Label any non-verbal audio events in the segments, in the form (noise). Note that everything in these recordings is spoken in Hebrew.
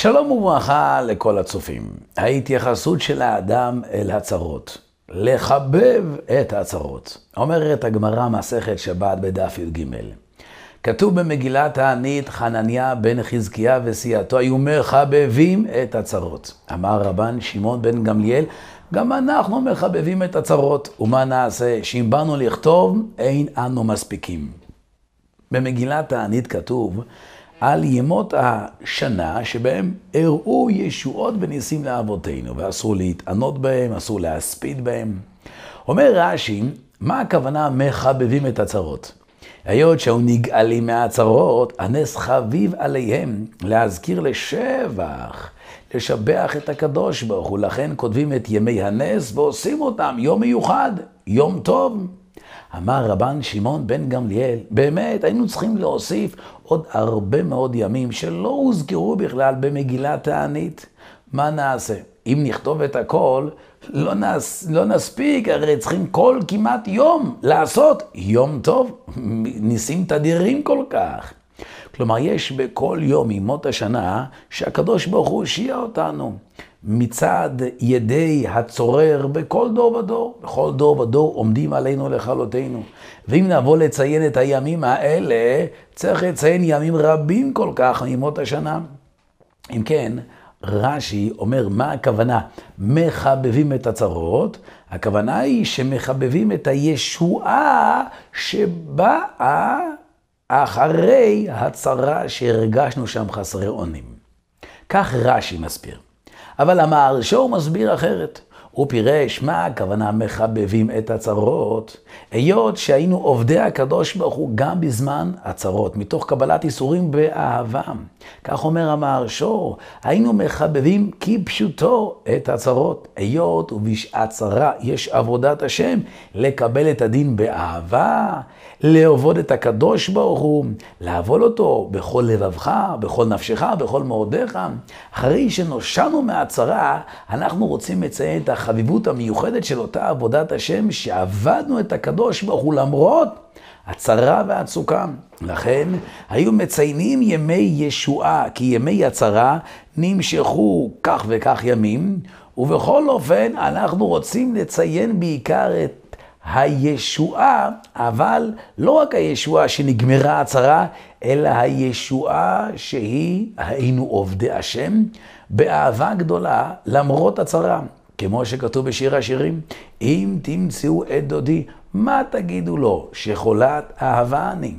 שלום וברכה לכל הצופים. ההתייחסות של האדם אל הצרות. לחבב את הצרות. אומרת הגמרא מסכת שבת בדף י"ג. כתוב במגילת הענית, חנניה בן חזקיה וסיעתו היו מחבבים את הצרות. אמר רבן שמעון בן גמליאל, גם אנחנו מחבבים את הצרות. ומה נעשה? שאם באנו לכתוב, אין אנו מספיקים. במגילת הענית כתוב, על ימות השנה שבהם הראו ישועות וניסים לאבותינו, ואסור להתענות בהם, אסור להספיד בהם. אומר רש"י, מה הכוונה מחבבים את הצרות? היות שהיו נגאלים מהצרות, הנס חביב עליהם להזכיר לשבח, לשבח את הקדוש ברוך הוא. לכן כותבים את ימי הנס ועושים אותם יום מיוחד, יום טוב. אמר רבן שמעון בן גמליאל, באמת היינו צריכים להוסיף עוד הרבה מאוד ימים שלא הוזכרו בכלל במגילת תענית. מה נעשה? אם נכתוב את הכל, לא, נס, לא נספיק, הרי צריכים כל כמעט יום לעשות יום טוב, ניסים תדירים כל כך. כלומר, יש בכל יום ימות השנה שהקדוש ברוך הוא הושיע אותנו. מצד ידי הצורר בכל דור ודור. בכל דור ודור עומדים עלינו לכלותנו. ואם נבוא לציין את הימים האלה, צריך לציין ימים רבים כל כך מימות השנה. אם כן, רש"י אומר, מה הכוונה? מחבבים את הצרות, הכוונה היא שמחבבים את הישועה שבאה אחרי הצרה שהרגשנו שם חסרי אונים. כך רש"י מסביר. אבל המהרשו מסביר אחרת. הוא פירש מה הכוונה מחבבים את הצרות, היות שהיינו עובדי הקדוש ברוך הוא גם בזמן הצרות, מתוך קבלת איסורים באהבה. כך אומר המהרשו, היינו מחבבים כפשוטו את הצרות, היות ובשעת צרה יש עבודת השם, לקבל את הדין באהבה, לעבוד את הקדוש ברוך הוא, לעבוד אותו בכל לבבך, בכל נפשך, בכל מאודיך. אחרי שנושענו מהצרה, אנחנו רוצים לציין את החביבות המיוחדת של אותה עבודת השם, שעבדנו את הקדוש ברוך הוא למרות הצרה והצוקה. לכן היו מציינים ימי ישועה, כי ימי הצרה נמשכו כך וכך ימים, ובכל אופן אנחנו רוצים לציין בעיקר את הישועה, אבל לא רק הישועה שנגמרה הצרה, אלא הישועה שהיא, היינו עובדי השם, באהבה גדולה למרות הצרה. כמו שכתוב בשיר השירים, אם תמצאו את דודי, מה תגידו לו? שחולת אהבה אני.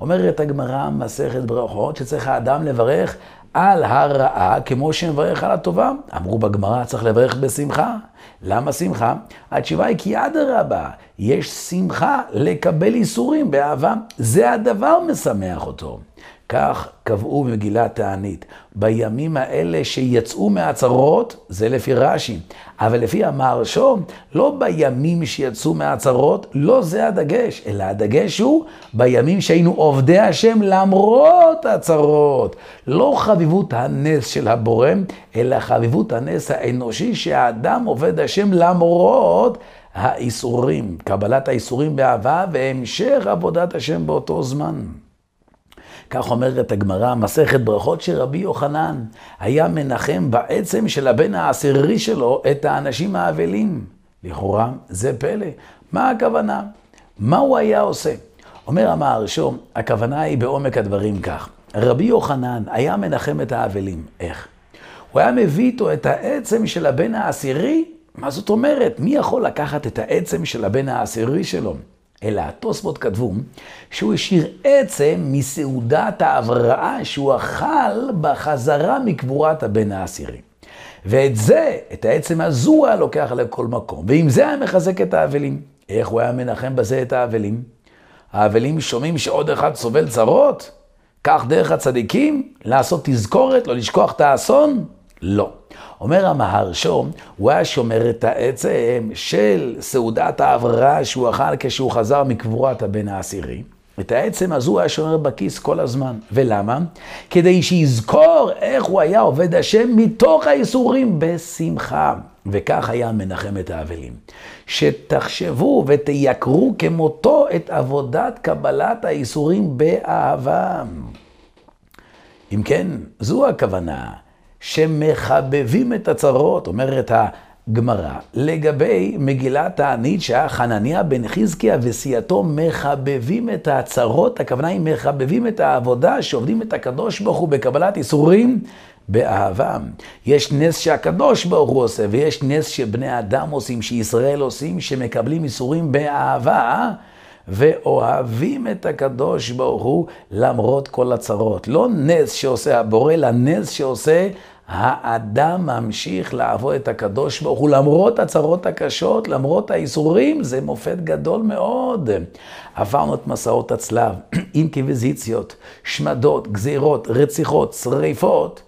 אומרת הגמרא, מסכת ברכות, שצריך האדם לברך על הרעה כמו שמברך על הטובה. אמרו בגמרא, צריך לברך בשמחה. למה שמחה? התשובה היא כי אדרבה, יש שמחה לקבל איסורים באהבה. זה הדבר משמח אותו. כך קבעו במגילת תענית. בימים האלה שיצאו מהצרות, זה לפי רש"י. אבל לפי המהרשו, לא בימים שיצאו מהצרות, לא זה הדגש, אלא הדגש הוא בימים שהיינו עובדי השם למרות הצרות. לא חביבות הנס של הבורא, אלא חביבות הנס האנושי שהאדם עובד השם למרות האיסורים, קבלת האיסורים באהבה והמשך עבודת השם באותו זמן. כך אומרת הגמרא, מסכת ברכות שרבי יוחנן היה מנחם בעצם של הבן העשירי שלו את האנשים האבלים. לכאורה, זה פלא. מה הכוונה? מה הוא היה עושה? אומר המהרשו, הכוונה היא בעומק הדברים כך. רבי יוחנן היה מנחם את האבלים. איך? הוא היה מביא איתו את העצם של הבן העשירי? מה זאת אומרת? מי יכול לקחת את העצם של הבן העשירי שלו? אלא התוספות כתבו שהוא השאיר עצם מסעודת ההבראה שהוא אכל בחזרה מקבורת הבן העשירי. ואת זה, את העצם הזו הוא היה לוקח לכל מקום. ועם זה היה מחזק את האבלים. איך הוא היה מנחם בזה את האבלים? האבלים שומעים שעוד אחד סובל צרות? כך דרך הצדיקים? לעשות תזכורת, לא לשכוח את האסון? לא. אומר המהרשו, הוא היה שומר את העצם של סעודת ההבראה שהוא אכל כשהוא חזר מקבורת הבן העשירי. את העצם הזו הוא היה שומר בכיס כל הזמן. ולמה? כדי שיזכור איך הוא היה עובד השם מתוך האיסורים בשמחה. וכך היה מנחם את האבלים. שתחשבו ותייקרו כמותו את עבודת קבלת האיסורים באהבה. אם כן, זו הכוונה. שמחבבים את הצרות, אומרת הגמרא, לגבי מגילת הענית שהיה חנניה בן חזקיה וסיעתו מחבבים את הצרות, הכוונה היא מחבבים את העבודה שעובדים את הקדוש ברוך הוא בקבלת איסורים באהבה. יש נס שהקדוש ברוך הוא עושה, ויש נס שבני אדם עושים, שישראל עושים, שמקבלים איסורים באהבה. ואוהבים את הקדוש ברוך הוא למרות כל הצרות. לא נס שעושה הבורא, אלא נס שעושה האדם ממשיך לעבוד את הקדוש ברוך הוא למרות הצרות הקשות, למרות האיסורים, זה מופת גדול מאוד. עברנו את מסעות הצלב, (clears throat) אינקוויזיציות, שמדות, גזירות, רציחות, שריפות,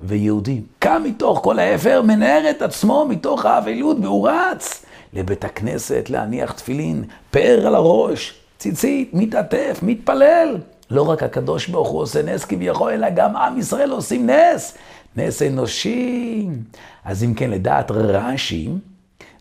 ויהודי קם מתוך כל האפר, מנער את עצמו מתוך האבלות, והוא רץ לבית הכנסת להניח תפילין, פאר על הראש, ציצית, מתעטף, מתפלל. לא רק הקדוש ברוך הוא עושה נס כביכול, אלא גם עם ישראל עושים נס. נס אנושי. אז אם כן, לדעת רש"י,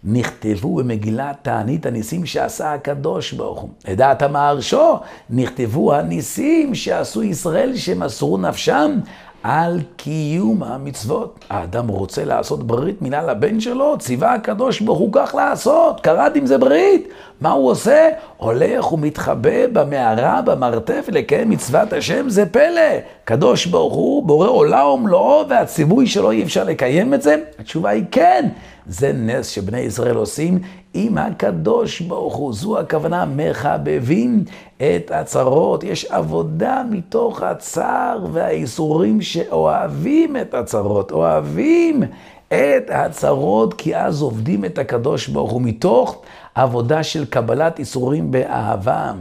נכתבו במגילת תענית הניסים שעשה הקדוש ברוך הוא. לדעת המהרשו, נכתבו הניסים שעשו ישראל שמסרו נפשם על קיום המצוות. האדם רוצה לעשות ברית מילה לבן שלו, ציווה הקדוש ברוך הוא כך לעשות, קראת עם זה ברית. מה הוא עושה? הולך ומתחבא במערה, במרתף, לקיים מצוות השם, זה פלא. קדוש ברוך הוא בורא עולה ומלואו, והציווי שלו אי אפשר לקיים את זה? התשובה היא כן. זה נס שבני ישראל עושים עם הקדוש ברוך הוא. זו הכוונה, מחבבים את הצרות. יש עבודה מתוך הצער והאיסורים שאוהבים את הצרות, אוהבים את הצרות, כי אז עובדים את הקדוש ברוך הוא מתוך עבודה של קבלת איסורים באהבה.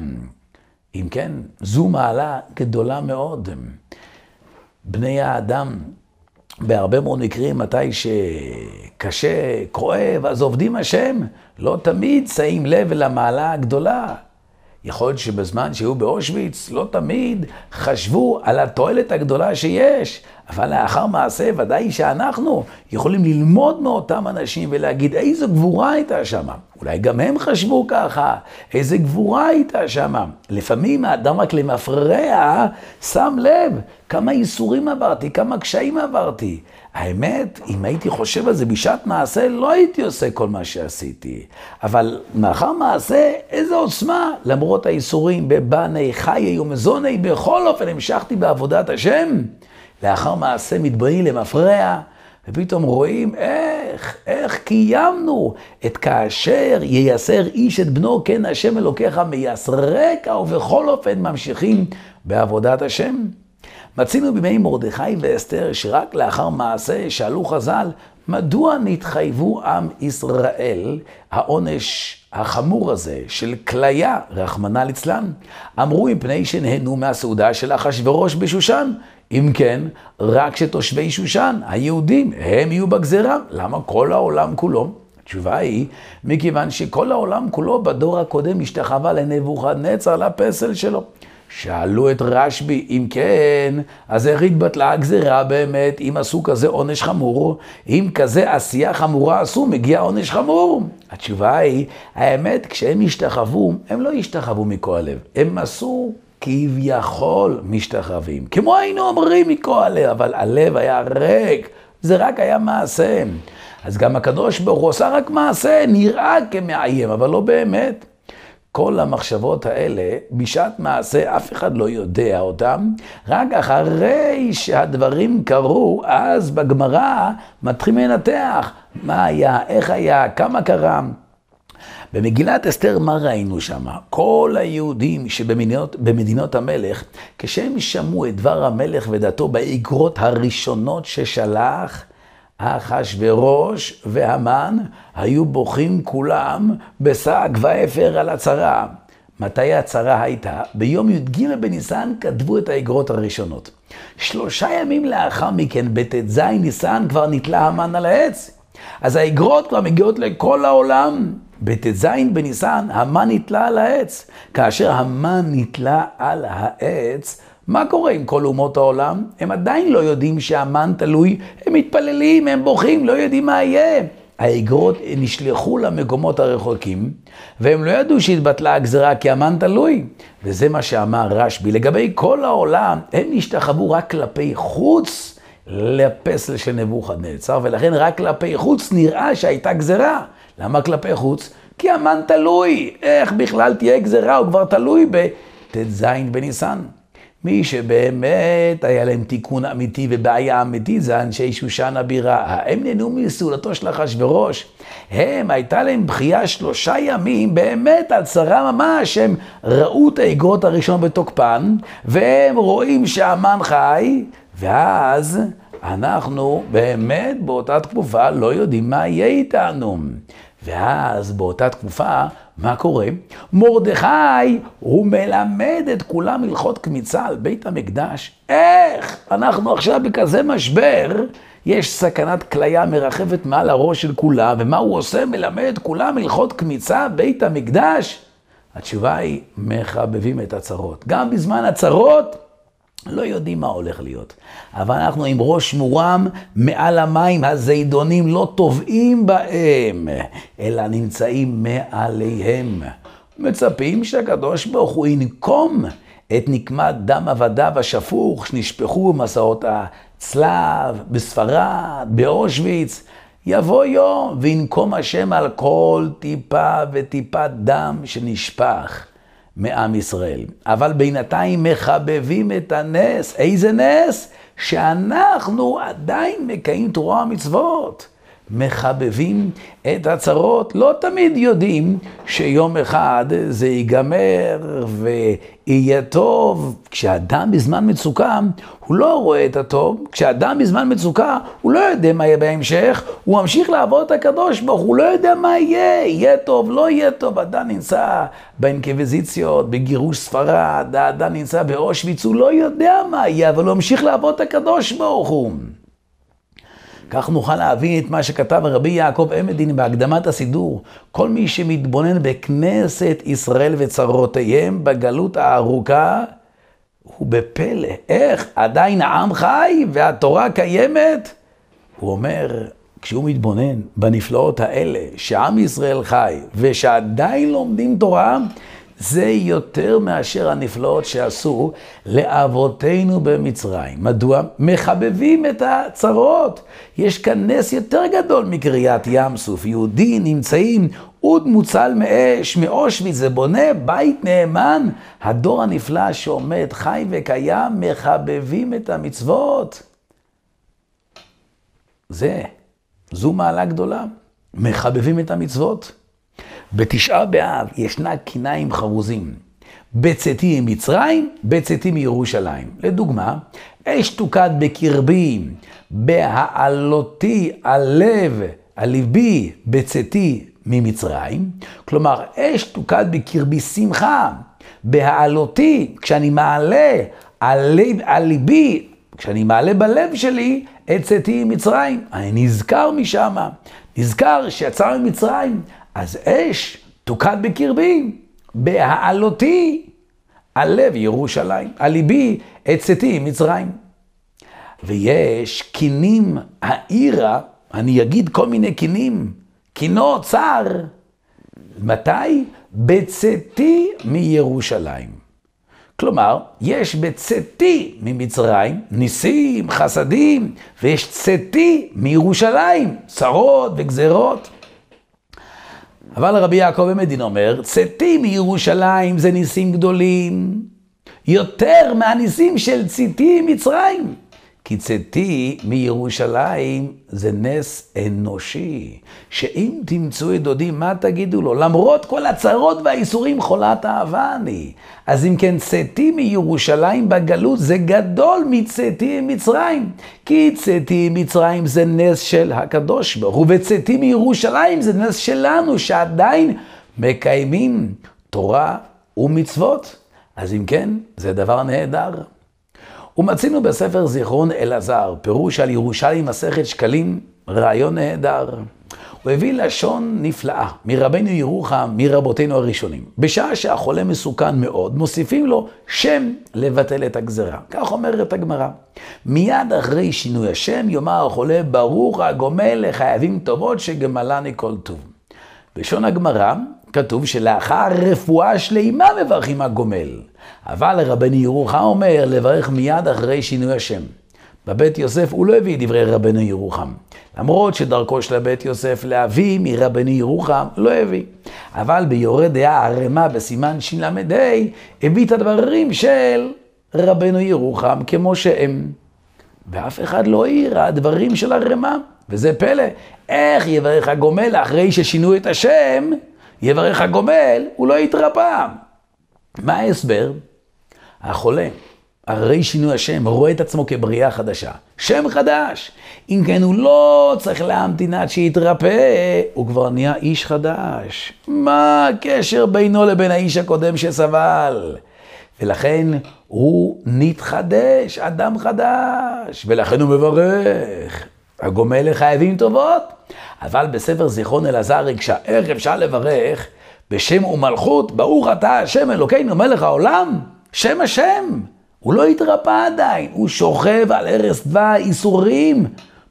אם כן, זו מעלה גדולה מאוד. בני האדם בהרבה מאוד מקרים, מתי שקשה, כואב, אז עובדים השם. לא תמיד שמים לב למעלה הגדולה. יכול להיות שבזמן שהיו באושוויץ, לא תמיד חשבו על התועלת הגדולה שיש. אבל לאחר מעשה, ודאי שאנחנו יכולים ללמוד מאותם אנשים ולהגיד איזו גבורה הייתה שם. אולי גם הם חשבו ככה, איזה גבורה הייתה שם. לפעמים האדם רק למפרע שם לב כמה ייסורים עברתי, כמה קשיים עברתי. האמת, אם הייתי חושב על זה בשעת מעשה, לא הייתי עושה כל מה שעשיתי. אבל מאחר מעשה, איזו עוצמה, למרות הייסורים בבני חיי ומזוני, בכל אופן המשכתי בעבודת השם. לאחר מעשה מתבוננים למפרע, ופתאום רואים איך, איך קיימנו את כאשר ייסר איש את בנו, כן השם אלוקיך מייסרק, ובכל אופן ממשיכים בעבודת השם. מצינו בימי מרדכי ואסתר שרק לאחר מעשה שאלו חז"ל, מדוע נתחייבו עם ישראל העונש החמור הזה של כליה, רחמנא ליצלן? אמרו מפני שנהנו מהסעודה של אחשורוש בשושן. אם כן, רק שתושבי שושן, היהודים, הם יהיו בגזרה. למה כל העולם כולו? התשובה היא, מכיוון שכל העולם כולו בדור הקודם השתחווה לנבוכדנצר לפסל שלו. שאלו את רשב"י, אם כן, אז איך התבטלה הגזירה באמת, אם עשו כזה עונש חמור? אם כזה עשייה חמורה עשו, מגיע עונש חמור. התשובה היא, האמת, כשהם השתחוו, הם לא השתחוו מכל הלב, הם עשו כביכול משתחווים. כמו היינו אומרים מכל הלב, אבל הלב היה ריק, זה רק היה מעשה. אז גם הקדוש ברוך הוא עושה רק מעשה, נראה כמאיים, אבל לא באמת. כל המחשבות האלה, בשעת מעשה, אף אחד לא יודע אותם, רק אחרי שהדברים קרו, אז בגמרא מתחילים לנתח מה היה, איך היה, כמה קרה. במגילת אסתר, מה ראינו שם? כל היהודים שבמדינות המלך, כשהם שמעו את דבר המלך ודתו באגרות הראשונות ששלח, אחשורוש והמן היו בוכים כולם בשק ואפר על הצרה. מתי הצרה הייתה? ביום י"ג בניסן כתבו את האגרות הראשונות. שלושה ימים לאחר מכן, בט"ז ניסן, כבר נתלה המן על העץ. אז האגרות כבר מגיעות לכל העולם. בט"ז בניסן, המן נתלה על העץ. כאשר המן נתלה על העץ, מה קורה עם כל אומות העולם? הם עדיין לא יודעים שהמן תלוי, הם מתפללים, הם בוכים, לא יודעים מה יהיה. האגרות נשלחו למקומות הרחוקים, והם לא ידעו שהתבטלה הגזרה כי המן תלוי. וזה מה שאמר רשב"י. לגבי כל העולם, הם נשתחוו רק כלפי חוץ, לפסל של נבוכדנצר, ולכן רק כלפי חוץ נראה שהייתה גזרה. למה כלפי חוץ? כי המן תלוי. איך בכלל תהיה גזרה? הוא כבר תלוי בט"ז בניסן. מי שבאמת היה להם תיקון אמיתי ובעיה אמיתית זה אנשי שושן הבירה. הם נהנו מסעודתו של אחשורוש. הם, הייתה להם בכייה שלושה ימים, באמת הצהרה ממש, הם ראו את האגרות הראשון בתוקפן, והם רואים שהמן חי, ואז אנחנו באמת באותה תקופה לא יודעים מה יהיה איתנו. ואז באותה תקופה, מה קורה? מרדכי, הוא מלמד את כולם הלכות קמיצה על בית המקדש. איך? אנחנו עכשיו בכזה משבר, יש סכנת כליה מרחפת מעל הראש של כולם, ומה הוא עושה? מלמד את כולם הלכות קמיצה, בית המקדש? התשובה היא, מחבבים את הצרות. גם בזמן הצרות, לא יודעים מה הולך להיות. אבל אנחנו עם ראש מורם מעל המים, הזידונים לא טובעים בהם, אלא נמצאים מעליהם. מצפים שהקדוש ברוך הוא ינקום את נקמת דם עבדיו השפוך שנשפכו במסעות הצלב, בספרד, באושוויץ. יבוא יום וינקום השם על כל טיפה וטיפת דם שנשפך. מעם ישראל. אבל בינתיים מחבבים את הנס. איזה נס? שאנחנו עדיין מקיים תורה ומצוות. מחבבים את הצרות, לא תמיד יודעים שיום אחד זה ייגמר ויהיה טוב. כשאדם בזמן מצוקה, הוא לא רואה את הטוב. כשאדם בזמן מצוקה, הוא לא יודע מה יהיה בהמשך, הוא ממשיך לעבוד את הקדוש ברוך הוא לא יודע מה יהיה, יהיה טוב, לא יהיה טוב. אדם נמצא באינקוויזיציות, בגירוש ספרד, האדם נמצא באושוויץ, הוא לא יודע מה יהיה, אבל הוא ממשיך לעבוד את הקדוש ברוך הוא. כך נוכל להבין את מה שכתב רבי יעקב עמדין בהקדמת הסידור. כל מי שמתבונן בכנסת ישראל וצרותיהם בגלות הארוכה, הוא בפלא. איך? עדיין העם חי והתורה קיימת? הוא אומר, כשהוא מתבונן בנפלאות האלה, שעם ישראל חי ושעדיין לומדים תורה, זה יותר מאשר הנפלאות שעשו לאבותינו במצרים. מדוע? מחבבים את הצרות. יש כאן נס יותר גדול מקריאת ים סוף. יהודים נמצאים אוד מוצל מאש, מאושוויץ, זה בונה בית נאמן. הדור הנפלא שעומד חי וקיים, מחבבים את המצוות. זה, זו מעלה גדולה. מחבבים את המצוות. בתשעה באב ישנה קנאים חרוזים. בצאתי ממצרים, בצאתי מירושלים. לדוגמה, אש תוקד בקרבי, בהעלותי הלב, הליבי, בצאתי ממצרים. כלומר, אש תוקד בקרבי שמחה, בהעלותי, כשאני מעלה על, על ליבי, כשאני מעלה בלב שלי, את צאתי ממצרים. אני נזכר משם, נזכר שיצא ממצרים. אז אש תוקד בקרבי, בהעלותי על לב ירושלים, על ליבי את צאתי מצרים. ויש קינים העירה, אני אגיד כל מיני קינים, קינו צר. מתי? בצאתי מירושלים. כלומר, יש בצאתי ממצרים ניסים, חסדים, ויש צאתי מירושלים, צרות וגזרות. אבל רבי יעקב במדין אומר, צאתי מירושלים זה ניסים גדולים, יותר מהניסים של צאתי מצרים. כי צאתי מירושלים זה נס אנושי, שאם תמצאו את דודי, מה תגידו לו? למרות כל הצרות והאיסורים, חולת אהבה אני. אז אם כן, צאתי מירושלים בגלות זה גדול מצאתי ממצרים. כי צאתי ממצרים זה נס של הקדוש ברוך הוא, וצאתי מירושלים זה נס שלנו, שעדיין מקיימים תורה ומצוות. אז אם כן, זה דבר נהדר. ומצינו בספר זיכרון אלעזר, פירוש על ירושלים מסכת שקלים, רעיון נהדר. הוא הביא לשון נפלאה מרבנו ירוחם, מרבותינו הראשונים. בשעה שהחולה מסוכן מאוד, מוסיפים לו שם לבטל את הגזרה. כך אומרת הגמרא. מיד אחרי שינוי השם יאמר החולה, ברוך הגומל לחייבים טובות שגמלני כל טוב. בלשון הגמרא כתוב שלאחר רפואה שלימה מברכים הגומל. אבל רבני ירוחם אומר לברך מיד אחרי שינוי השם. בבית יוסף הוא לא הביא דברי רבנו ירוחם. למרות שדרכו של הבית יוסף להביא מרבנו ירוחם, לא הביא. אבל ביורה דעה ערמה בסימן של"ה הביא את הדברים של רבנו ירוחם כמו שהם. ואף אחד לא העיר הדברים של הרמ"א, וזה פלא. איך יברך הגומל אחרי ששינו את השם, יברך הגומל, הוא לא יתרפא. מה ההסבר? החולה, אחרי שינוי השם, רואה את עצמו כבריאה חדשה. שם חדש. אם כן, הוא לא צריך להמתין עד שיתרפא, הוא כבר נהיה איש חדש. מה הקשר בינו לבין האיש הקודם שסבל? ולכן הוא נתחדש, אדם חדש, ולכן הוא מברך. הגומל לחייבים טובות. אבל בספר זיכרון אלעזר רגשה, איך אפשר לברך בשם ומלכות, ברוך אתה השם אלוקינו מלך העולם, שם השם. הוא לא התרפא עדיין, הוא שוכב על ערש דווי, איסורים,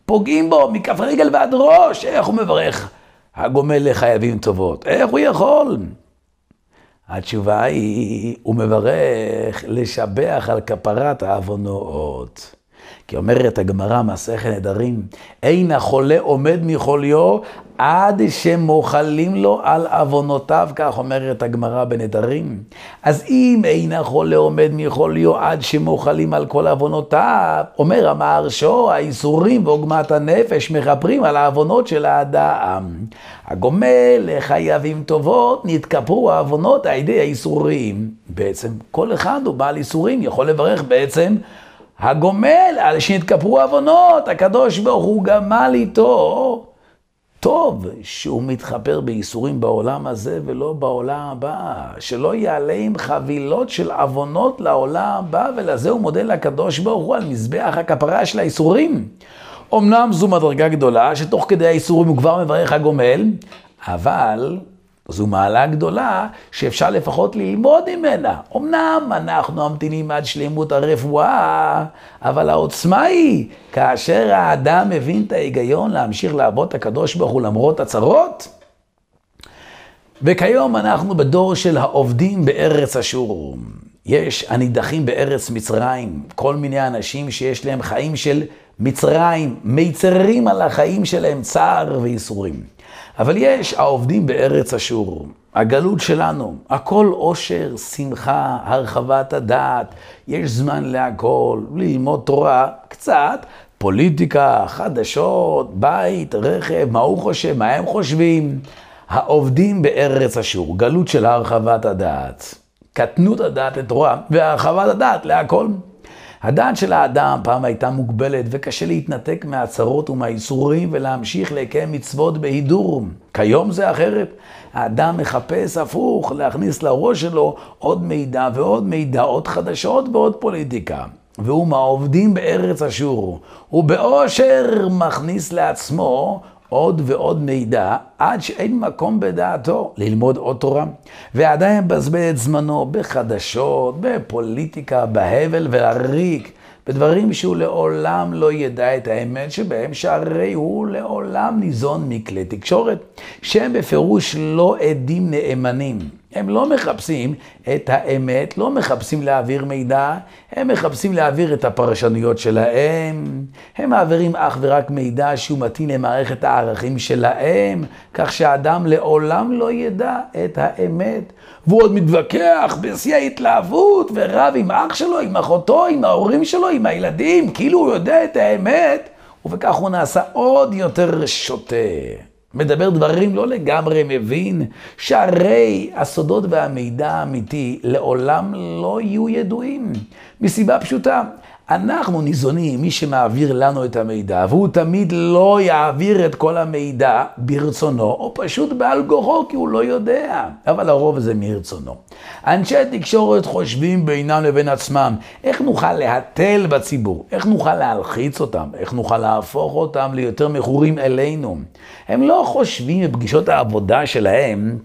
פוגעים בו מכף רגל ועד ראש, איך הוא מברך? הגומל לחייבים טובות, איך הוא יכול? התשובה היא, הוא מברך לשבח על כפרת העוונות. כי אומרת הגמרא, מסכת נדרים, אין החולה עומד מחוליו עד שמוחלים לו על עוונותיו, כך אומרת הגמרא בנדרים. אז אם אין החולה עומד מחוליו עד שמוחלים על כל עוונותיו, אומר המהרשו, האיסורים ועוגמת הנפש מכפרים על העוונות של האדם. הגומל לחייבים טובות, נתכפרו העוונות על ידי האיסורים. בעצם כל אחד הוא בעל איסורים, יכול לברך בעצם הגומל על שנתכפרו עוונות, הקדוש ברוך הוא גמל איתו. טוב שהוא מתחפר בייסורים בעולם הזה ולא בעולם הבא, שלא יעלה עם חבילות של עוונות לעולם הבא, ולזה הוא מודה לקדוש ברוך הוא על מזבח הכפרה של הייסורים. אמנם זו מדרגה גדולה, שתוך כדי הייסורים הוא כבר מברך הגומל, אבל זו מעלה גדולה שאפשר לפחות ללמוד ממנה. אמנם אנחנו ממתינים עד שלמות הרפואה, אבל העוצמה היא כאשר האדם מבין את ההיגיון להמשיך לעבוד את הקדוש ברוך הוא למרות הצרות. וכיום אנחנו בדור של העובדים בארץ אשור. יש הנידחים בארץ מצרים, כל מיני אנשים שיש להם חיים של מצרים, מיצרים על החיים שלהם צער וייסורים. אבל יש העובדים בארץ אשור, הגלות שלנו, הכל אושר, שמחה, הרחבת הדעת, יש זמן להכל, ללמוד תורה, קצת, פוליטיקה, חדשות, בית, רכב, מה הוא חושב, מה הם חושבים. העובדים בארץ אשור, גלות של הרחבת הדעת, קטנות הדעת לתורה והרחבת הדעת להכל. הדעת של האדם פעם הייתה מוגבלת וקשה להתנתק מהצרות ומהאיסורים ולהמשיך לקיים מצוות בהידור. כיום זה אחרת. האדם מחפש הפוך, להכניס לראש שלו עוד מידע ועוד מידע, עוד חדשות ועוד פוליטיקה. והוא מהעובדים בארץ אשור. הוא באושר מכניס לעצמו עוד ועוד מידע, עד שאין מקום בדעתו ללמוד עוד תורה. ועדיין מבזבז את זמנו בחדשות, בפוליטיקה, בהבל והריק, בדברים שהוא לעולם לא ידע את האמת שבהם, שהרי הוא לעולם ניזון מכלי תקשורת, שהם בפירוש לא עדים נאמנים. הם לא מחפשים את האמת, לא מחפשים להעביר מידע, הם מחפשים להעביר את הפרשנויות שלהם. הם מעבירים אך ורק מידע שהוא מתאים למערכת הערכים שלהם, כך שהאדם לעולם לא ידע את האמת. והוא עוד מתווכח בשיא ההתלהבות ורב עם אח שלו, עם אחותו, עם ההורים שלו, עם הילדים, כאילו הוא יודע את האמת, ובכך הוא נעשה עוד יותר שוטה. מדבר דברים לא לגמרי מבין, שהרי הסודות והמידע האמיתי לעולם לא יהיו ידועים. מסיבה פשוטה, אנחנו ניזונים, מי שמעביר לנו את המידע, והוא תמיד לא יעביר את כל המידע ברצונו, או פשוט בעל כוחו, כי הוא לא יודע. אבל הרוב זה מרצונו. אנשי התקשורת חושבים בינם לבין עצמם, איך נוכל להתל בציבור? איך נוכל להלחיץ אותם? איך נוכל להפוך אותם ליותר מכורים אלינו? הם לא חושבים בפגישות העבודה שלהם,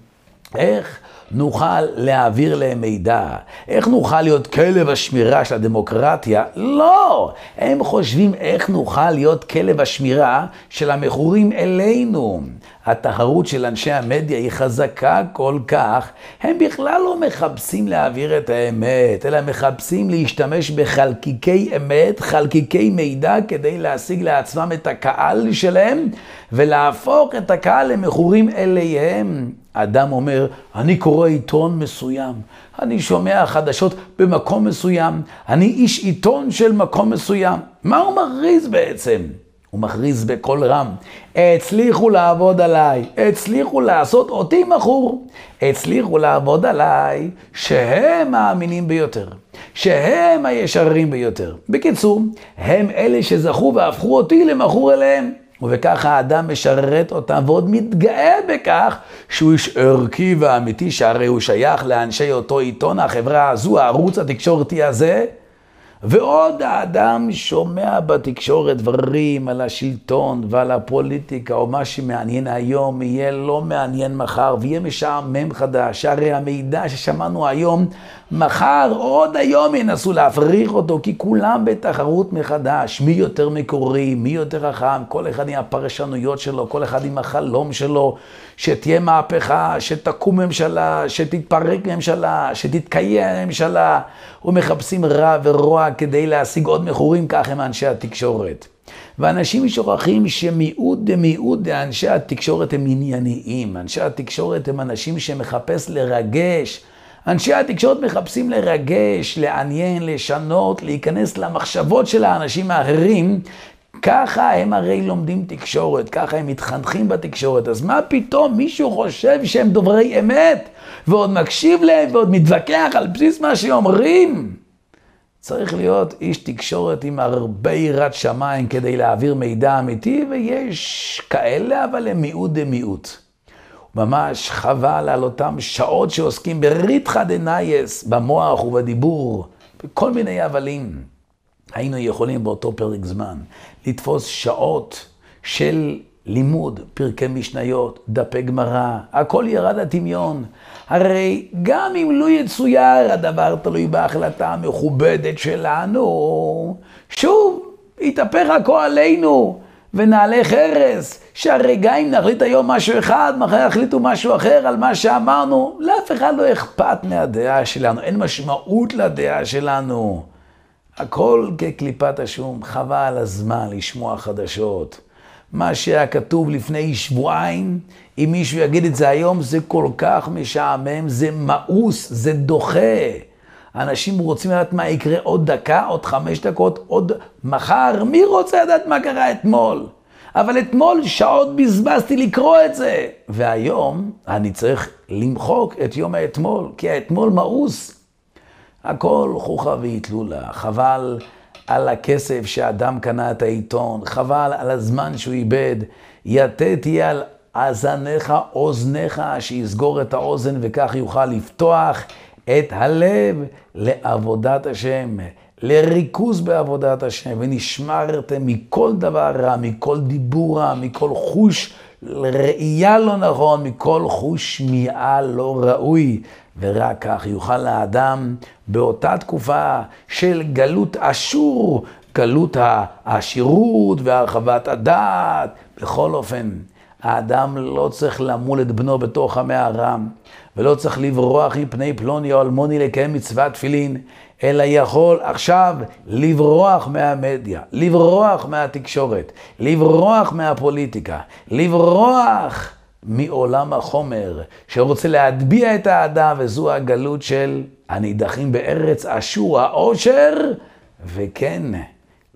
איך נוכל להעביר להם מידע? איך נוכל להיות כלב השמירה של הדמוקרטיה? לא! הם חושבים איך נוכל להיות כלב השמירה של המכורים אלינו. התחרות של אנשי המדיה היא חזקה כל כך, הם בכלל לא מחפשים להעביר את האמת, אלא מחפשים להשתמש בחלקיקי אמת, חלקיקי מידע, כדי להשיג לעצמם את הקהל שלהם, ולהפוך את הקהל למכורים אליהם. אדם אומר, אני קורא עיתון מסוים, אני שומע חדשות במקום מסוים, אני איש עיתון של מקום מסוים. מה הוא מכריז בעצם? הוא מכריז בקול רם, הצליחו לעבוד עליי, הצליחו לעשות אותי מכור, הצליחו לעבוד עליי שהם האמינים ביותר, שהם הישרים ביותר. בקיצור, הם אלה שזכו והפכו אותי למכור אליהם. ובכך האדם משרת אותם ועוד מתגאה בכך שהוא איש ערכי ואמיתי, שהרי הוא שייך לאנשי אותו עיתון, החברה הזו, הערוץ התקשורתי הזה, ועוד האדם שומע בתקשורת דברים על השלטון ועל הפוליטיקה, או מה שמעניין היום יהיה לא מעניין מחר, ויהיה משעמם חדש. הרי המידע ששמענו היום, מחר, עוד היום ינסו להפריך אותו, כי כולם בתחרות מחדש. מי יותר מקורי, מי יותר חכם, כל אחד עם הפרשנויות שלו, כל אחד עם החלום שלו, שתהיה מהפכה, שתקום ממשלה, שתתפרק ממשלה, שתתקיים ממשלה. ומחפשים רע ורוע כדי להשיג עוד מכורים, כך הם אנשי התקשורת. ואנשים שוכחים שמיעוט דמיעוט דאנשי התקשורת הם ענייניים. אנשי התקשורת הם אנשים שמחפש לרגש. אנשי התקשורת מחפשים לרגש, לעניין, לשנות, להיכנס למחשבות של האנשים האחרים. ככה הם הרי לומדים תקשורת, ככה הם מתחנכים בתקשורת. אז מה פתאום מישהו חושב שהם דוברי אמת, ועוד מקשיב להם ועוד מתווכח על בסיס מה שאומרים? צריך להיות איש תקשורת עם הרבה יראת שמיים כדי להעביר מידע אמיתי, ויש כאלה, אבל הם מיעוט דמיעוט. ממש חבל על אותם שעות שעוסקים בריתחא דנייס, במוח ובדיבור, בכל מיני הבלים. היינו יכולים באותו פרק זמן לתפוס שעות של לימוד, פרקי משניות, דפי גמרא, הכל ירד לטמיון. הרי גם אם לא יצויר, הדבר תלוי בהחלטה המכובדת שלנו. שוב, יתהפך הכל עלינו, ונעלה חרס, שהרי גם אם נחליט היום משהו אחד, מחר יחליטו משהו אחר על מה שאמרנו, לאף אחד לא אכפת מהדעה שלנו, אין משמעות לדעה שלנו. הכל כקליפת השום, חבל על הזמן לשמוע חדשות. מה שהיה כתוב לפני שבועיים, אם מישהו יגיד את זה היום, זה כל כך משעמם, זה מאוס, זה דוחה. אנשים רוצים לדעת מה יקרה עוד דקה, עוד חמש דקות, עוד מחר. מי רוצה לדעת מה קרה אתמול? אבל אתמול שעות בזבזתי לקרוא את זה. והיום אני צריך למחוק את יום האתמול, כי האתמול מאוס. הכל חוכא ואטלולא, חבל על הכסף שאדם קנה את העיתון, חבל על הזמן שהוא איבד. יתד תהיה על אזניך, אוזניך, שיסגור את האוזן וכך יוכל לפתוח את הלב לעבודת השם, לריכוז בעבודת השם, ונשמרתם מכל דבר רע, מכל דיבור רע, מכל חוש ראייה לא נכון, מכל חוש שמיעה לא ראוי. ורק כך יוכל האדם באותה תקופה של גלות אשור, גלות העשירות והרחבת הדעת, בכל אופן, האדם לא צריך למול את בנו בתוך המערה, ולא צריך לברוח מפני פלוני או אלמוני לקיים מצוות תפילין, אלא יכול עכשיו לברוח מהמדיה, לברוח מהתקשורת, לברוח מהפוליטיקה, לברוח מעולם החומר, שרוצה להטביע את האדם, וזו הגלות של הנידחים בארץ אשור, העושר, וכן,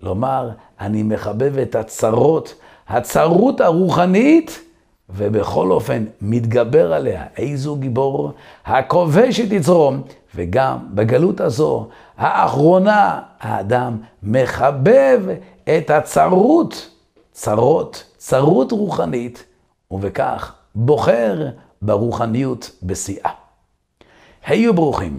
לומר, אני מחבב את הצרות, הצרות הרוחנית, ובכל אופן מתגבר עליה. איזו גיבור, הכובש את יצרום, וגם בגלות הזו, האחרונה, האדם מחבב את הצרות, צרות, צרות רוחנית. ובכך בוחר ברוחניות בשיאה. היו ברוכים.